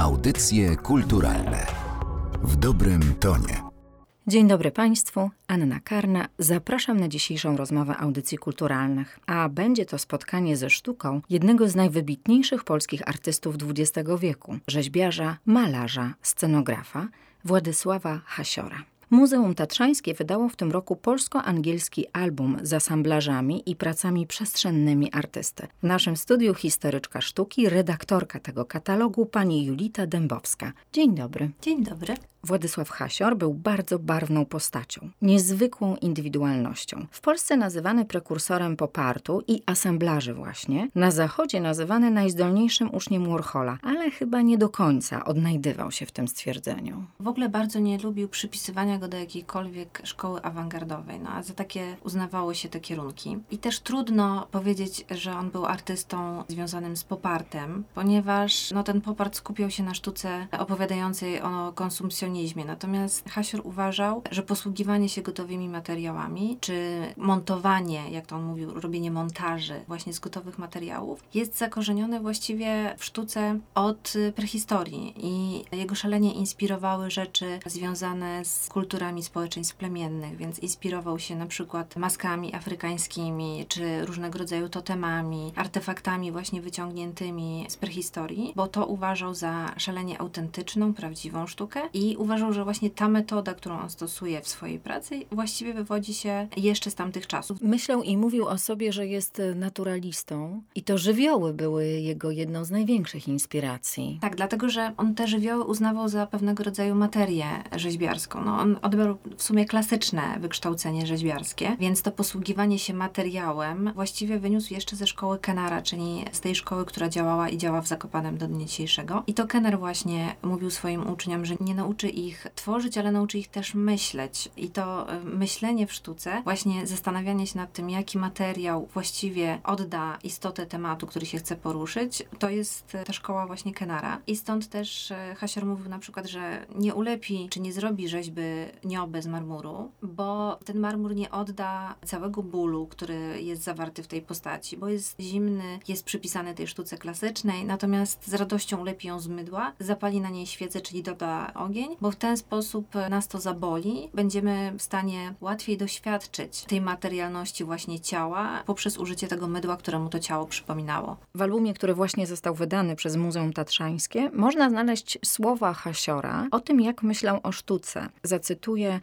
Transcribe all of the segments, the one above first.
Audycje kulturalne w dobrym tonie. Dzień dobry Państwu, Anna Karna. Zapraszam na dzisiejszą rozmowę audycji kulturalnych. A będzie to spotkanie ze sztuką jednego z najwybitniejszych polskich artystów XX wieku rzeźbiarza, malarza, scenografa Władysława Hasiora. Muzeum Tatrzańskie wydało w tym roku polsko-angielski album z asamblażami i pracami przestrzennymi artysty. W naszym studiu historyczka sztuki, redaktorka tego katalogu, pani Julita Dębowska. Dzień dobry. Dzień dobry. Władysław Hasior był bardzo barwną postacią, niezwykłą indywidualnością. W Polsce nazywany prekursorem popartu i asemblaży właśnie, na zachodzie nazywany najzdolniejszym uczniem Warhola, ale chyba nie do końca odnajdywał się w tym stwierdzeniu. W ogóle bardzo nie lubił przypisywania do jakiejkolwiek szkoły awangardowej, no a za takie uznawało się te kierunki. I też trudno powiedzieć, że on był artystą związanym z popartem, ponieważ no, ten popart skupiał się na sztuce opowiadającej o konsumpcjonizmie Natomiast Hasior uważał, że posługiwanie się gotowymi materiałami, czy montowanie, jak to on mówił, robienie montaży właśnie z gotowych materiałów, jest zakorzenione właściwie w sztuce od prehistorii i jego szalenie inspirowały rzeczy związane z kulturami społeczeństw plemiennych, więc inspirował się na przykład maskami afrykańskimi, czy różnego rodzaju totemami, artefaktami właśnie wyciągniętymi z prehistorii, bo to uważał za szalenie autentyczną, prawdziwą sztukę i uważał, że właśnie ta metoda, którą on stosuje w swojej pracy, właściwie wywodzi się jeszcze z tamtych czasów. Myślał i mówił o sobie, że jest naturalistą i to żywioły były jego jedną z największych inspiracji. Tak, dlatego, że on te żywioły uznawał za pewnego rodzaju materię rzeźbiarską. No, on odebrał w sumie klasyczne wykształcenie rzeźbiarskie, więc to posługiwanie się materiałem właściwie wyniósł jeszcze ze szkoły Kenara, czyli z tej szkoły, która działała i działa w Zakopanem do dnia dzisiejszego. I to Kenner właśnie mówił swoim uczniom, że nie nauczy ich tworzyć, ale nauczy ich też myśleć. I to e, myślenie w sztuce, właśnie zastanawianie się nad tym, jaki materiał właściwie odda istotę tematu, który się chce poruszyć, to jest e, ta szkoła właśnie Kenara. I stąd też e, Hasior mówił na przykład, że nie ulepi, czy nie zrobi rzeźby nioby z marmuru, bo ten marmur nie odda całego bólu, który jest zawarty w tej postaci, bo jest zimny, jest przypisany tej sztuce klasycznej, natomiast z radością ulepi ją z mydła, zapali na niej świecę, czyli doda ogień, bo w ten sposób nas to zaboli. Będziemy w stanie łatwiej doświadczyć tej materialności właśnie ciała poprzez użycie tego mydła, któremu to ciało przypominało. W albumie, który właśnie został wydany przez Muzeum Tatrzańskie, można znaleźć słowa Hasiora o tym, jak myślał o sztuce. Zacytuję: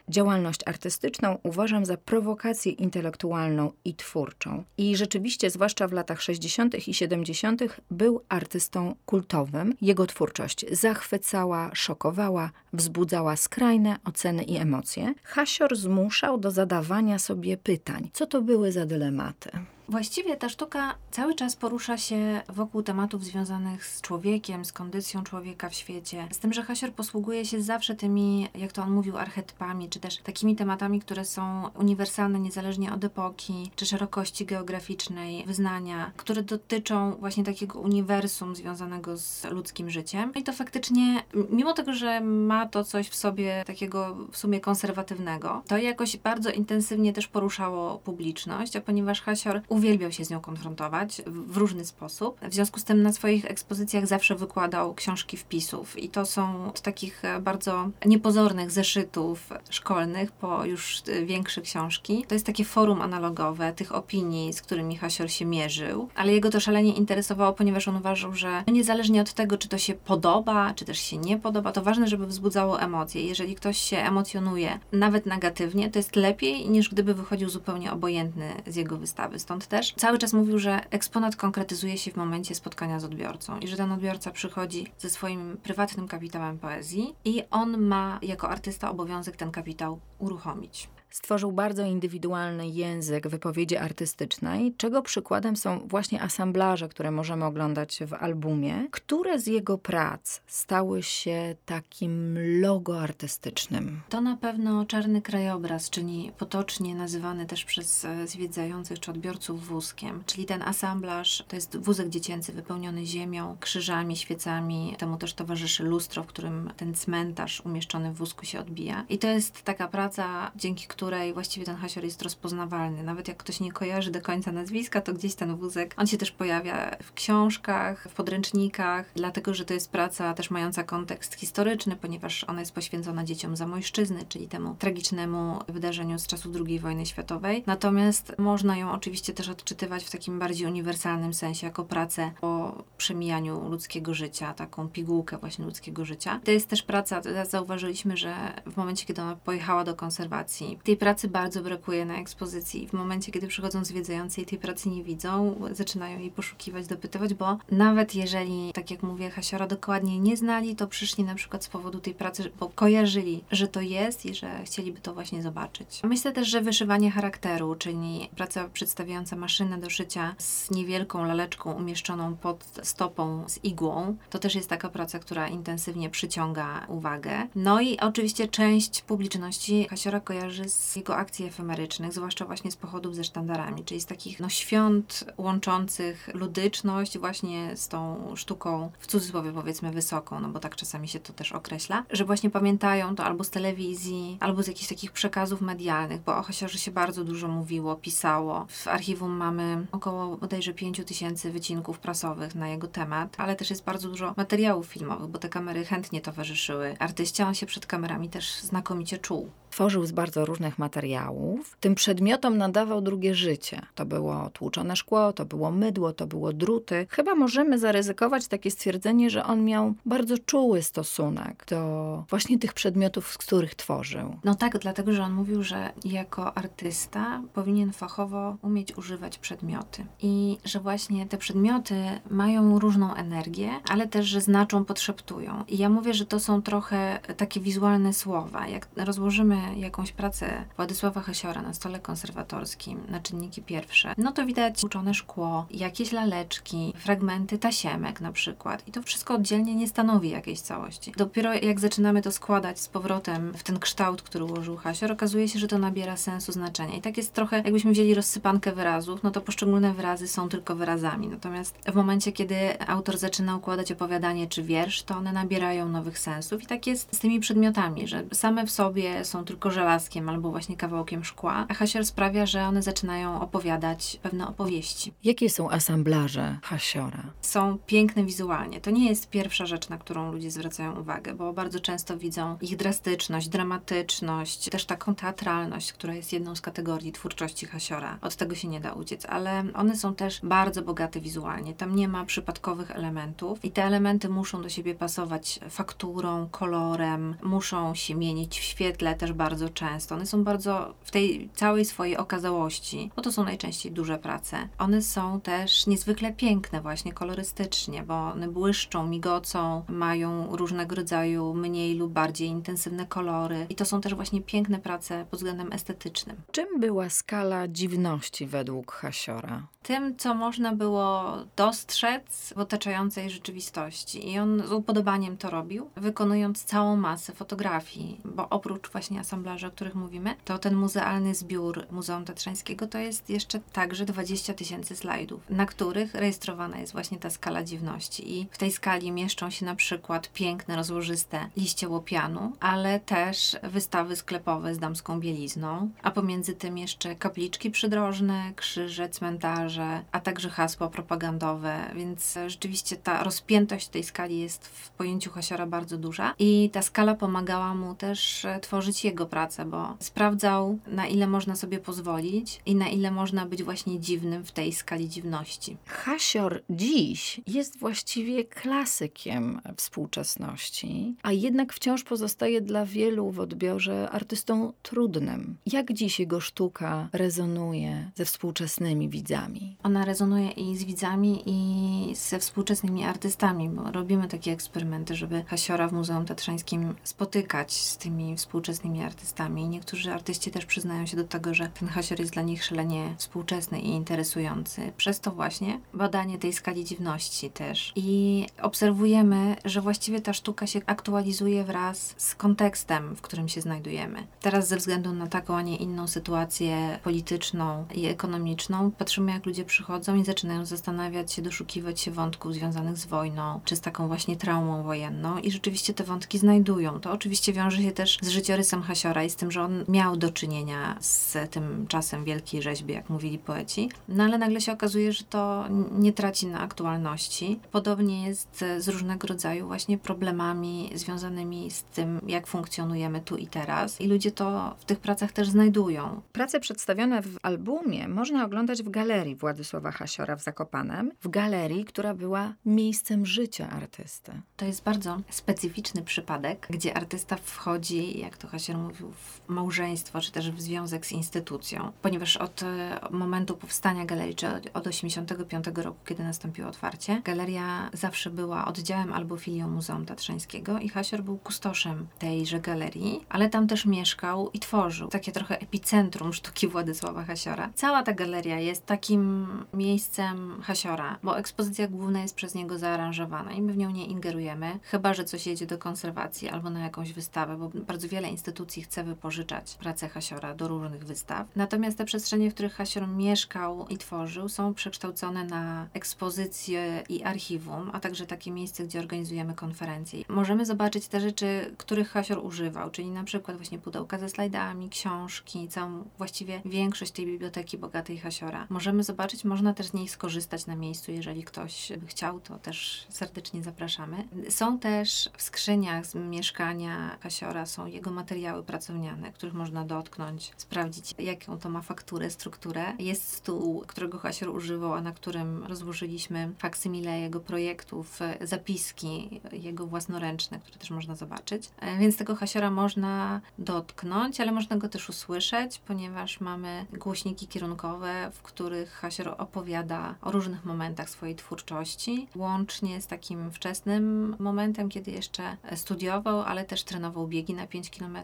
Działalność artystyczną uważam za prowokację intelektualną i twórczą. I rzeczywiście, zwłaszcza w latach 60. i 70., był artystą kultowym. Jego twórczość zachwycała, szokowała, wzbudzała skrajne oceny i emocje, Hasior zmuszał do zadawania sobie pytań. Co to były za dylematy? Właściwie ta sztuka cały czas porusza się wokół tematów związanych z człowiekiem, z kondycją człowieka w świecie. Z tym, że Hasior posługuje się zawsze tymi, jak to on mówił, archetypami, czy też takimi tematami, które są uniwersalne niezależnie od epoki, czy szerokości geograficznej, wyznania, które dotyczą właśnie takiego uniwersum związanego z ludzkim życiem. I to faktycznie, mimo tego, że ma to coś w sobie takiego w sumie konserwatywnego, to jakoś bardzo intensywnie też poruszało publiczność, a ponieważ Hasior uwielbiał się z nią konfrontować w różny sposób. W związku z tym na swoich ekspozycjach zawsze wykładał książki wpisów i to są od takich e, bardzo niepozornych zeszytów szkolnych po już e, większe książki. To jest takie forum analogowe tych opinii, z którymi Hasior się mierzył, ale jego to szalenie interesowało, ponieważ on uważał, że niezależnie od tego, czy to się podoba, czy też się nie podoba, to ważne, żeby wzbudzało emocje. Jeżeli ktoś się emocjonuje nawet negatywnie, to jest lepiej niż gdyby wychodził zupełnie obojętny z jego wystawy. Stąd też. Cały czas mówił, że eksponat konkretyzuje się w momencie spotkania z odbiorcą i że ten odbiorca przychodzi ze swoim prywatnym kapitałem poezji i on ma jako artysta obowiązek ten kapitał uruchomić. Stworzył bardzo indywidualny język wypowiedzi artystycznej, czego przykładem są właśnie asamblaże, które możemy oglądać w albumie, które z jego prac stały się takim logo artystycznym. To na pewno czarny krajobraz, czyli potocznie nazywany też przez e, zwiedzających czy odbiorców wózkiem. Czyli ten asamblaż to jest wózek dziecięcy wypełniony ziemią, krzyżami, świecami. Temu też towarzyszy lustro, w którym ten cmentarz umieszczony w wózku się odbija. I to jest taka praca, praca, dzięki której właściwie ten hasior jest rozpoznawalny. Nawet jak ktoś nie kojarzy do końca nazwiska, to gdzieś ten wózek, on się też pojawia w książkach, w podręcznikach, dlatego, że to jest praca też mająca kontekst historyczny, ponieważ ona jest poświęcona dzieciom zamojszczyzny, czyli temu tragicznemu wydarzeniu z czasów II wojny światowej. Natomiast można ją oczywiście też odczytywać w takim bardziej uniwersalnym sensie, jako pracę o przemijaniu ludzkiego życia, taką pigułkę właśnie ludzkiego życia. To jest też praca, zauważyliśmy, że w momencie, kiedy ona pojechała do konserwacji, tej pracy bardzo brakuje na ekspozycji. W momencie, kiedy przychodzą zwiedzający i tej pracy nie widzą, zaczynają jej poszukiwać, dopytywać, bo nawet jeżeli, tak jak mówię, Hasiora dokładnie nie znali, to przyszli na przykład z powodu tej pracy, bo kojarzyli, że to jest i że chcieliby to właśnie zobaczyć. Myślę też, że wyszywanie charakteru, czyli praca przedstawiająca maszynę do szycia z niewielką laleczką umieszczoną pod stopą z igłą, to też jest taka praca, która intensywnie przyciąga uwagę. No i oczywiście część publiczności Hasiora kojarzy z jego akcji efemerycznych, zwłaszcza właśnie z pochodów ze sztandarami, czyli z takich no, świąt łączących ludyczność właśnie z tą sztuką, w cudzysłowie powiedzmy wysoką, no bo tak czasami się to też określa, że właśnie pamiętają to albo z telewizji, albo z jakichś takich przekazów medialnych, bo o Hasiorze się bardzo dużo mówiło, pisało. W archiwum mamy około bodajże 5 tysięcy wycinków prasowych na jego temat, ale też jest bardzo dużo materiałów filmowych, bo te kamery chętnie towarzyszyły artyście, on się przed kamerami też znakomicie czuł tworzył z bardzo różnych materiałów. Tym przedmiotom nadawał drugie życie. To było tłuczone szkło, to było mydło, to było druty. Chyba możemy zaryzykować takie stwierdzenie, że on miał bardzo czuły stosunek do właśnie tych przedmiotów, z których tworzył. No tak, dlatego że on mówił, że jako artysta powinien fachowo umieć używać przedmioty. I że właśnie te przedmioty mają różną energię, ale też, że znaczą, podszeptują. I ja mówię, że to są trochę takie wizualne słowa. Jak rozłożymy jakąś pracę Władysława Hasiora na stole konserwatorskim na czynniki pierwsze, no to widać uczone szkło, jakieś laleczki, fragmenty tasiemek na przykład. I to wszystko oddzielnie nie stanowi jakiejś całości. Dopiero jak zaczynamy to składać z powrotem w ten kształt, który ułożył Hasior, okazuje się, że to nabiera sensu, znaczenia. I tak jest trochę, jakbyśmy wzięli rozsypankę wyrazów, no to poszczególne wyrazy są tylko wyrazami. Natomiast w momencie, kiedy autor zaczyna układać opowiadanie czy wiersz, to one nabierają nowych sensów. I tak jest z tymi przedmiotami, że same w sobie są tylko żelazkiem albo właśnie kawałkiem szkła, a hasior sprawia, że one zaczynają opowiadać pewne opowieści. Jakie są asamblaże hasiora? Są piękne wizualnie. To nie jest pierwsza rzecz, na którą ludzie zwracają uwagę, bo bardzo często widzą ich drastyczność, dramatyczność, też taką teatralność, która jest jedną z kategorii twórczości hasiora. Od tego się nie da uciec, ale one są też bardzo bogate wizualnie. Tam nie ma przypadkowych elementów i te elementy muszą do siebie pasować fakturą, kolorem, muszą się mienić w świetle też bardzo często. One są bardzo w tej całej swojej okazałości, bo to są najczęściej duże prace. One są też niezwykle piękne właśnie kolorystycznie, bo one błyszczą, migocą, mają różnego rodzaju mniej lub bardziej intensywne kolory i to są też właśnie piękne prace pod względem estetycznym. Czym była skala dziwności według Hasiora? Tym, co można było dostrzec w otaczającej rzeczywistości. I on z upodobaniem to robił, wykonując całą masę fotografii, bo oprócz właśnie asamblaży, o których mówimy, to ten muzealny zbiór Muzeum Tatrzańskiego to jest jeszcze także 20 tysięcy slajdów, na których rejestrowana jest właśnie ta skala dziwności. I w tej skali mieszczą się na przykład piękne, rozłożyste liście łopianu, ale też wystawy sklepowe z damską bielizną, a pomiędzy tym jeszcze kapliczki przydrożne, krzyże, cmentarze, a także hasła propagandowe, więc rzeczywiście ta rozpiętość tej skali jest w pojęciu Hasiora bardzo duża i ta skala pomagała mu też tworzyć jego pracę, bo sprawdzał, na ile można sobie pozwolić i na ile można być właśnie dziwnym w tej skali dziwności. Hasior dziś jest właściwie klasykiem współczesności, a jednak wciąż pozostaje dla wielu w odbiorze artystą trudnym. Jak dziś jego sztuka rezonuje ze współczesnymi widzami? Ona rezonuje i z widzami, i ze współczesnymi artystami, bo robimy takie eksperymenty, żeby Hasiora w Muzeum Tatrzańskim spotykać z tymi współczesnymi artystami. Niektórzy artyści też przyznają się do tego, że ten hasior jest dla nich szalenie współczesny i interesujący. Przez to właśnie badanie tej skali dziwności też. I obserwujemy, że właściwie ta sztuka się aktualizuje wraz z kontekstem, w którym się znajdujemy. Teraz ze względu na taką, a nie inną sytuację polityczną i ekonomiczną, patrzymy jak ludzie przychodzą i zaczynają zastanawiać się, doszukiwać się wątków związanych z wojną, czy z taką właśnie traumą wojenną i rzeczywiście te wątki znajdują. To oczywiście wiąże się też z życiorysem hasiora Hasiora i z tym, że on miał do czynienia z tym czasem wielkiej rzeźby, jak mówili poeci. No ale nagle się okazuje, że to nie traci na aktualności. Podobnie jest z różnego rodzaju właśnie problemami związanymi z tym, jak funkcjonujemy tu i teraz. I ludzie to w tych pracach też znajdują. Prace przedstawione w albumie można oglądać w galerii Władysława Hasiora w Zakopanem, w galerii, która była miejscem życia artysty. To jest bardzo specyficzny przypadek, gdzie artysta wchodzi, jak to Hasior mówił, w małżeństwo, czy też w związek z instytucją. Ponieważ od e, momentu powstania galerii, czy od 85 roku, kiedy nastąpiło otwarcie, galeria zawsze była oddziałem albo filią Muzeum Tatrzańskiego i Hasior był kustoszem tejże galerii, ale tam też mieszkał i tworzył. Takie trochę epicentrum sztuki Władysława Hasiora. Cała ta galeria jest takim miejscem Hasiora, bo ekspozycja główna jest przez niego zaaranżowana i my w nią nie ingerujemy, chyba że coś jedzie do konserwacji albo na jakąś wystawę, bo bardzo wiele instytucji chce wypożyczać pracę Hasiora do różnych wystaw. Natomiast te przestrzenie, w których Hasior mieszkał i tworzył, są przekształcone na ekspozycje i archiwum, a także takie miejsce, gdzie organizujemy konferencje. Możemy zobaczyć te rzeczy, których Hasior używał, czyli na przykład właśnie pudełka ze slajdami, książki, całą właściwie większość tej biblioteki bogatej Hasiora. Możemy zobaczyć, można też z niej skorzystać na miejscu, jeżeli ktoś by chciał, to też serdecznie zapraszamy. Są też w skrzyniach z mieszkania Hasiora są jego materiały pracowniane, których można dotknąć, sprawdzić jaką to ma fakturę, strukturę. Jest stół, którego Hasior używał, a na którym rozłożyliśmy faksymile jego projektów, zapiski jego własnoręczne, które też można zobaczyć. E, więc tego Hasiora można dotknąć, ale można go też usłyszeć, ponieważ mamy głośniki kierunkowe, w których Hasior opowiada o różnych momentach swojej twórczości, łącznie z takim wczesnym momentem, kiedy jeszcze studiował, ale też trenował biegi na 5 km,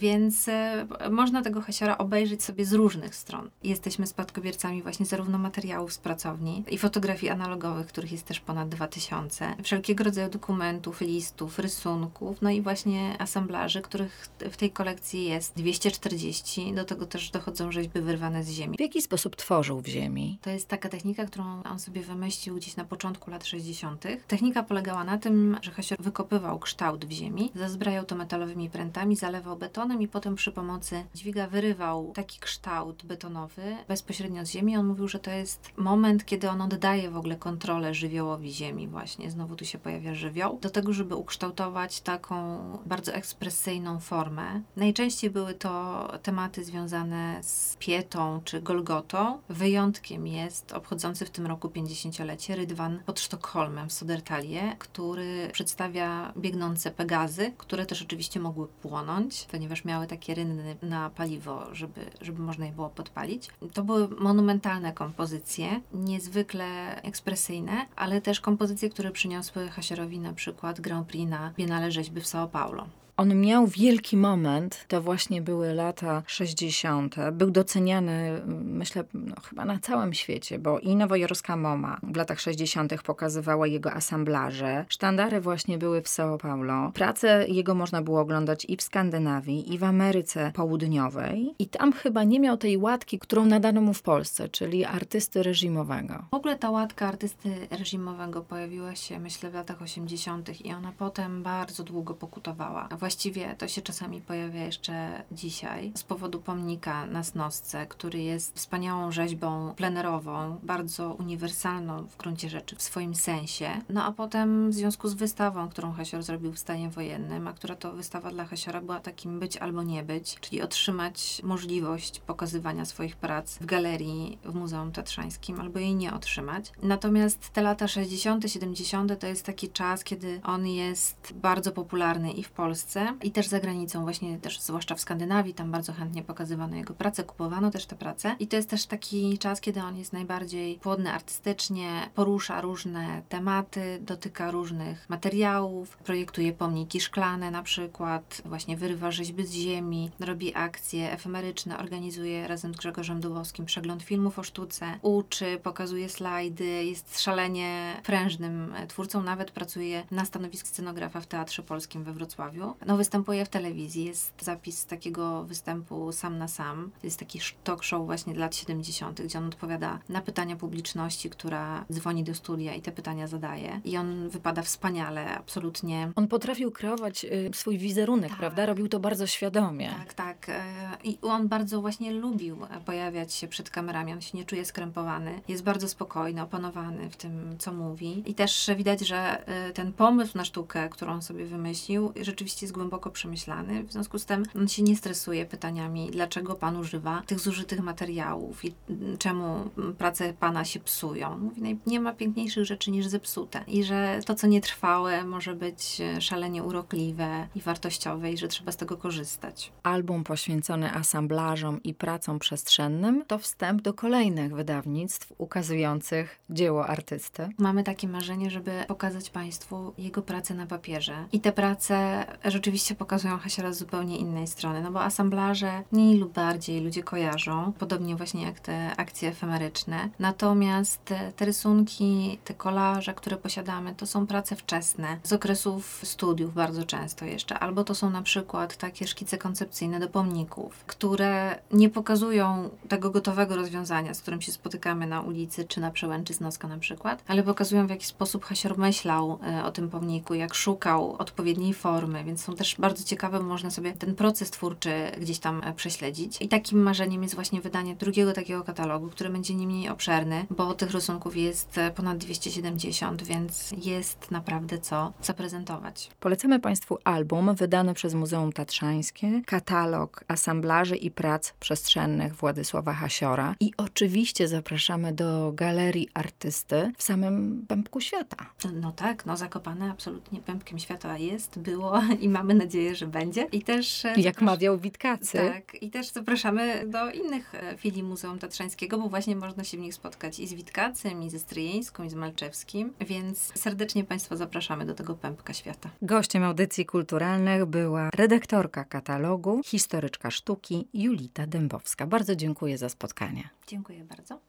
więc e, można tego Hasiora obejrzeć sobie z różnych stron. Jesteśmy spadkobiercami właśnie zarówno materiałów z pracowni i fotografii analogowych, których jest też ponad 2000, wszelkiego rodzaju dokumentów, listów, rysunków, no i właśnie asamblaży, których w tej kolekcji jest 240. Do tego też dochodzą rzeźby wyrwane z ziemi. W jaki sposób tworzył w ziemi? To jest taka technika, którą on sobie wymyślił gdzieś na początku lat 60. Technika polegała na tym, że Hasior wykopywał kształt w ziemi, zazbrajał to metalowymi prętami, zalewał betonem i potem przy pomocy dźwiga wyrywał taki kształt betonowy bezpośrednio z ziemi. On mówił, że to jest moment, kiedy on oddaje w ogóle kontrolę żywiołowi ziemi właśnie. Znowu tu się pojawia żywioł. Do tego, żeby ukształtować taką bardzo ekspresyjną formę. Najczęściej były to tematy związane z Pietą czy Golgotą. Wyjątkiem jest obchodzący w tym roku 50-lecie Rydwan pod Sztokholmem w Sodertalie, który przedstawia biegnące Pegazy, które też oczywiście mogły płonąć, ponieważ miały takie rynny na paliwo, żeby, żeby można je było podpalić. To były monumentalne kompozycje, niezwykle ekspresyjne, ale też kompozycje, które przyniosły Hasierowi na przykład Grand Prix na Biennale Rzeźby w São Paulo. On miał wielki moment, to właśnie były lata 60. Był doceniany, myślę, no, chyba na całym świecie, bo i nowojorska MoMA w latach 60. pokazywała jego asamblaże. Sztandary właśnie były w São Paulo. Pracę jego można było oglądać i w Skandynawii, i w Ameryce Południowej. I tam chyba nie miał tej łatki, którą nadano mu w Polsce, czyli artysty reżimowego. W ogóle ta łatka artysty reżimowego pojawiła się, myślę, w latach 80. i ona potem bardzo długo pokutowała Właściwie to się czasami pojawia jeszcze dzisiaj z powodu pomnika na Snosce, który jest wspaniałą rzeźbą plenerową, bardzo uniwersalną w gruncie rzeczy w swoim sensie. No a potem w związku z wystawą, którą Hasior zrobił w stanie wojennym, a która to wystawa dla Hasiora była takim być albo nie być, czyli otrzymać możliwość pokazywania swoich prac w galerii w Muzeum Tatrzańskim, albo jej nie otrzymać. Natomiast te lata 60., 70. to jest taki czas, kiedy on jest bardzo popularny i w Polsce, Polsce i też za granicą, właśnie też zwłaszcza w Skandynawii, tam bardzo chętnie pokazywano jego pracę, kupowano też te prace. I to jest też taki czas, kiedy on jest najbardziej płodny artystycznie, porusza różne tematy, dotyka różnych materiałów, projektuje pomniki szklane na przykład, właśnie wyrywa rzeźby z ziemi, robi akcje efemeryczne, organizuje razem z Grzegorzem Dubowskim przegląd filmów o sztuce, uczy, pokazuje slajdy, jest szalenie prężnym twórcą, nawet pracuje na stanowisku scenografa w Teatrze Polskim we Wrocławiu. No, występuje w telewizji. Jest zapis takiego występu sam na sam. To jest taki talk show właśnie lat 70., gdzie on odpowiada na pytania publiczności, która dzwoni do studia i te pytania zadaje. I on wypada wspaniale, absolutnie. On potrafił kreować y, swój wizerunek, Tak. prawda? Robił to bardzo świadomie. Tak, tak. E, I on bardzo właśnie lubił e, pojawiać się przed kamerami. On się nie czuje skrępowany. Jest bardzo spokojny, opanowany w tym, co mówi. I też widać, że e, ten pomysł na sztukę, którą on sobie wymyślił, rzeczywiście jest głęboko przemyślany. W związku z tym on się nie stresuje pytaniami, dlaczego pan używa tych zużytych materiałów i czemu prace pana się psują. Mówi, "Naj- nie ma piękniejszych rzeczy niż zepsute. I że to, co nietrwałe, może być szalenie urokliwe i wartościowe i że trzeba z tego korzystać. Album poświęcony asamblażom i pracom przestrzennym to wstęp do kolejnych wydawnictw ukazujących dzieło artysty. Mamy takie marzenie, żeby pokazać Państwu jego pracę na papierze. I te prace rzeczywiście pokazują Hasiora z zupełnie innej strony, no bo asamblaże mniej lub bardziej ludzie kojarzą, podobnie właśnie jak te akcje efemeryczne. Natomiast te, rysunki, te kolaże, które posiadamy, to są prace wczesne, z okresów studiów bardzo często jeszcze, albo to są na przykład takie szkice koncepcyjne do pomników, które nie pokazują tego gotowego rozwiązania, z którym się spotykamy na ulicy, czy na przełęczy Snoska na przykład, ale pokazują w jaki sposób Hasior myślał e, o tym pomniku, jak szukał odpowiedniej formy, więc są też bardzo ciekawe, można sobie ten proces twórczy gdzieś tam e, prześledzić. I takim marzeniem jest właśnie wydanie drugiego takiego katalogu, który będzie nie mniej obszerny, bo tych rysunków jest e, ponad 270, więc jest naprawdę co zaprezentować. Polecamy Państwu album wydany przez Muzeum Tatrzańskie, katalog asamblaży i prac przestrzennych Władysława Hasiora i oczywiście zapraszamy do Galerii Artysty w samym pępku świata. No tak, no Zakopane absolutnie pępkiem świata jest, było i mamy nadzieję, że będzie. I też... e, Jak mawiał Witkacy. Tak, i też zapraszamy do innych e, filii Muzeum Tatrzańskiego, bo właśnie można się w nich spotkać i z Witkacym, i ze Stryjeńską, i z Malczewskim, więc serdecznie Państwa zapraszamy do tego pępka świata. Gościem audycji kulturalnych była redaktorka katalogu, historyczka sztuki Julita Dębowska. Bardzo dziękuję za spotkanie. Dziękuję bardzo.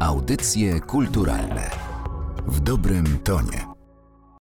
Audycje kulturalne w dobrym tonie.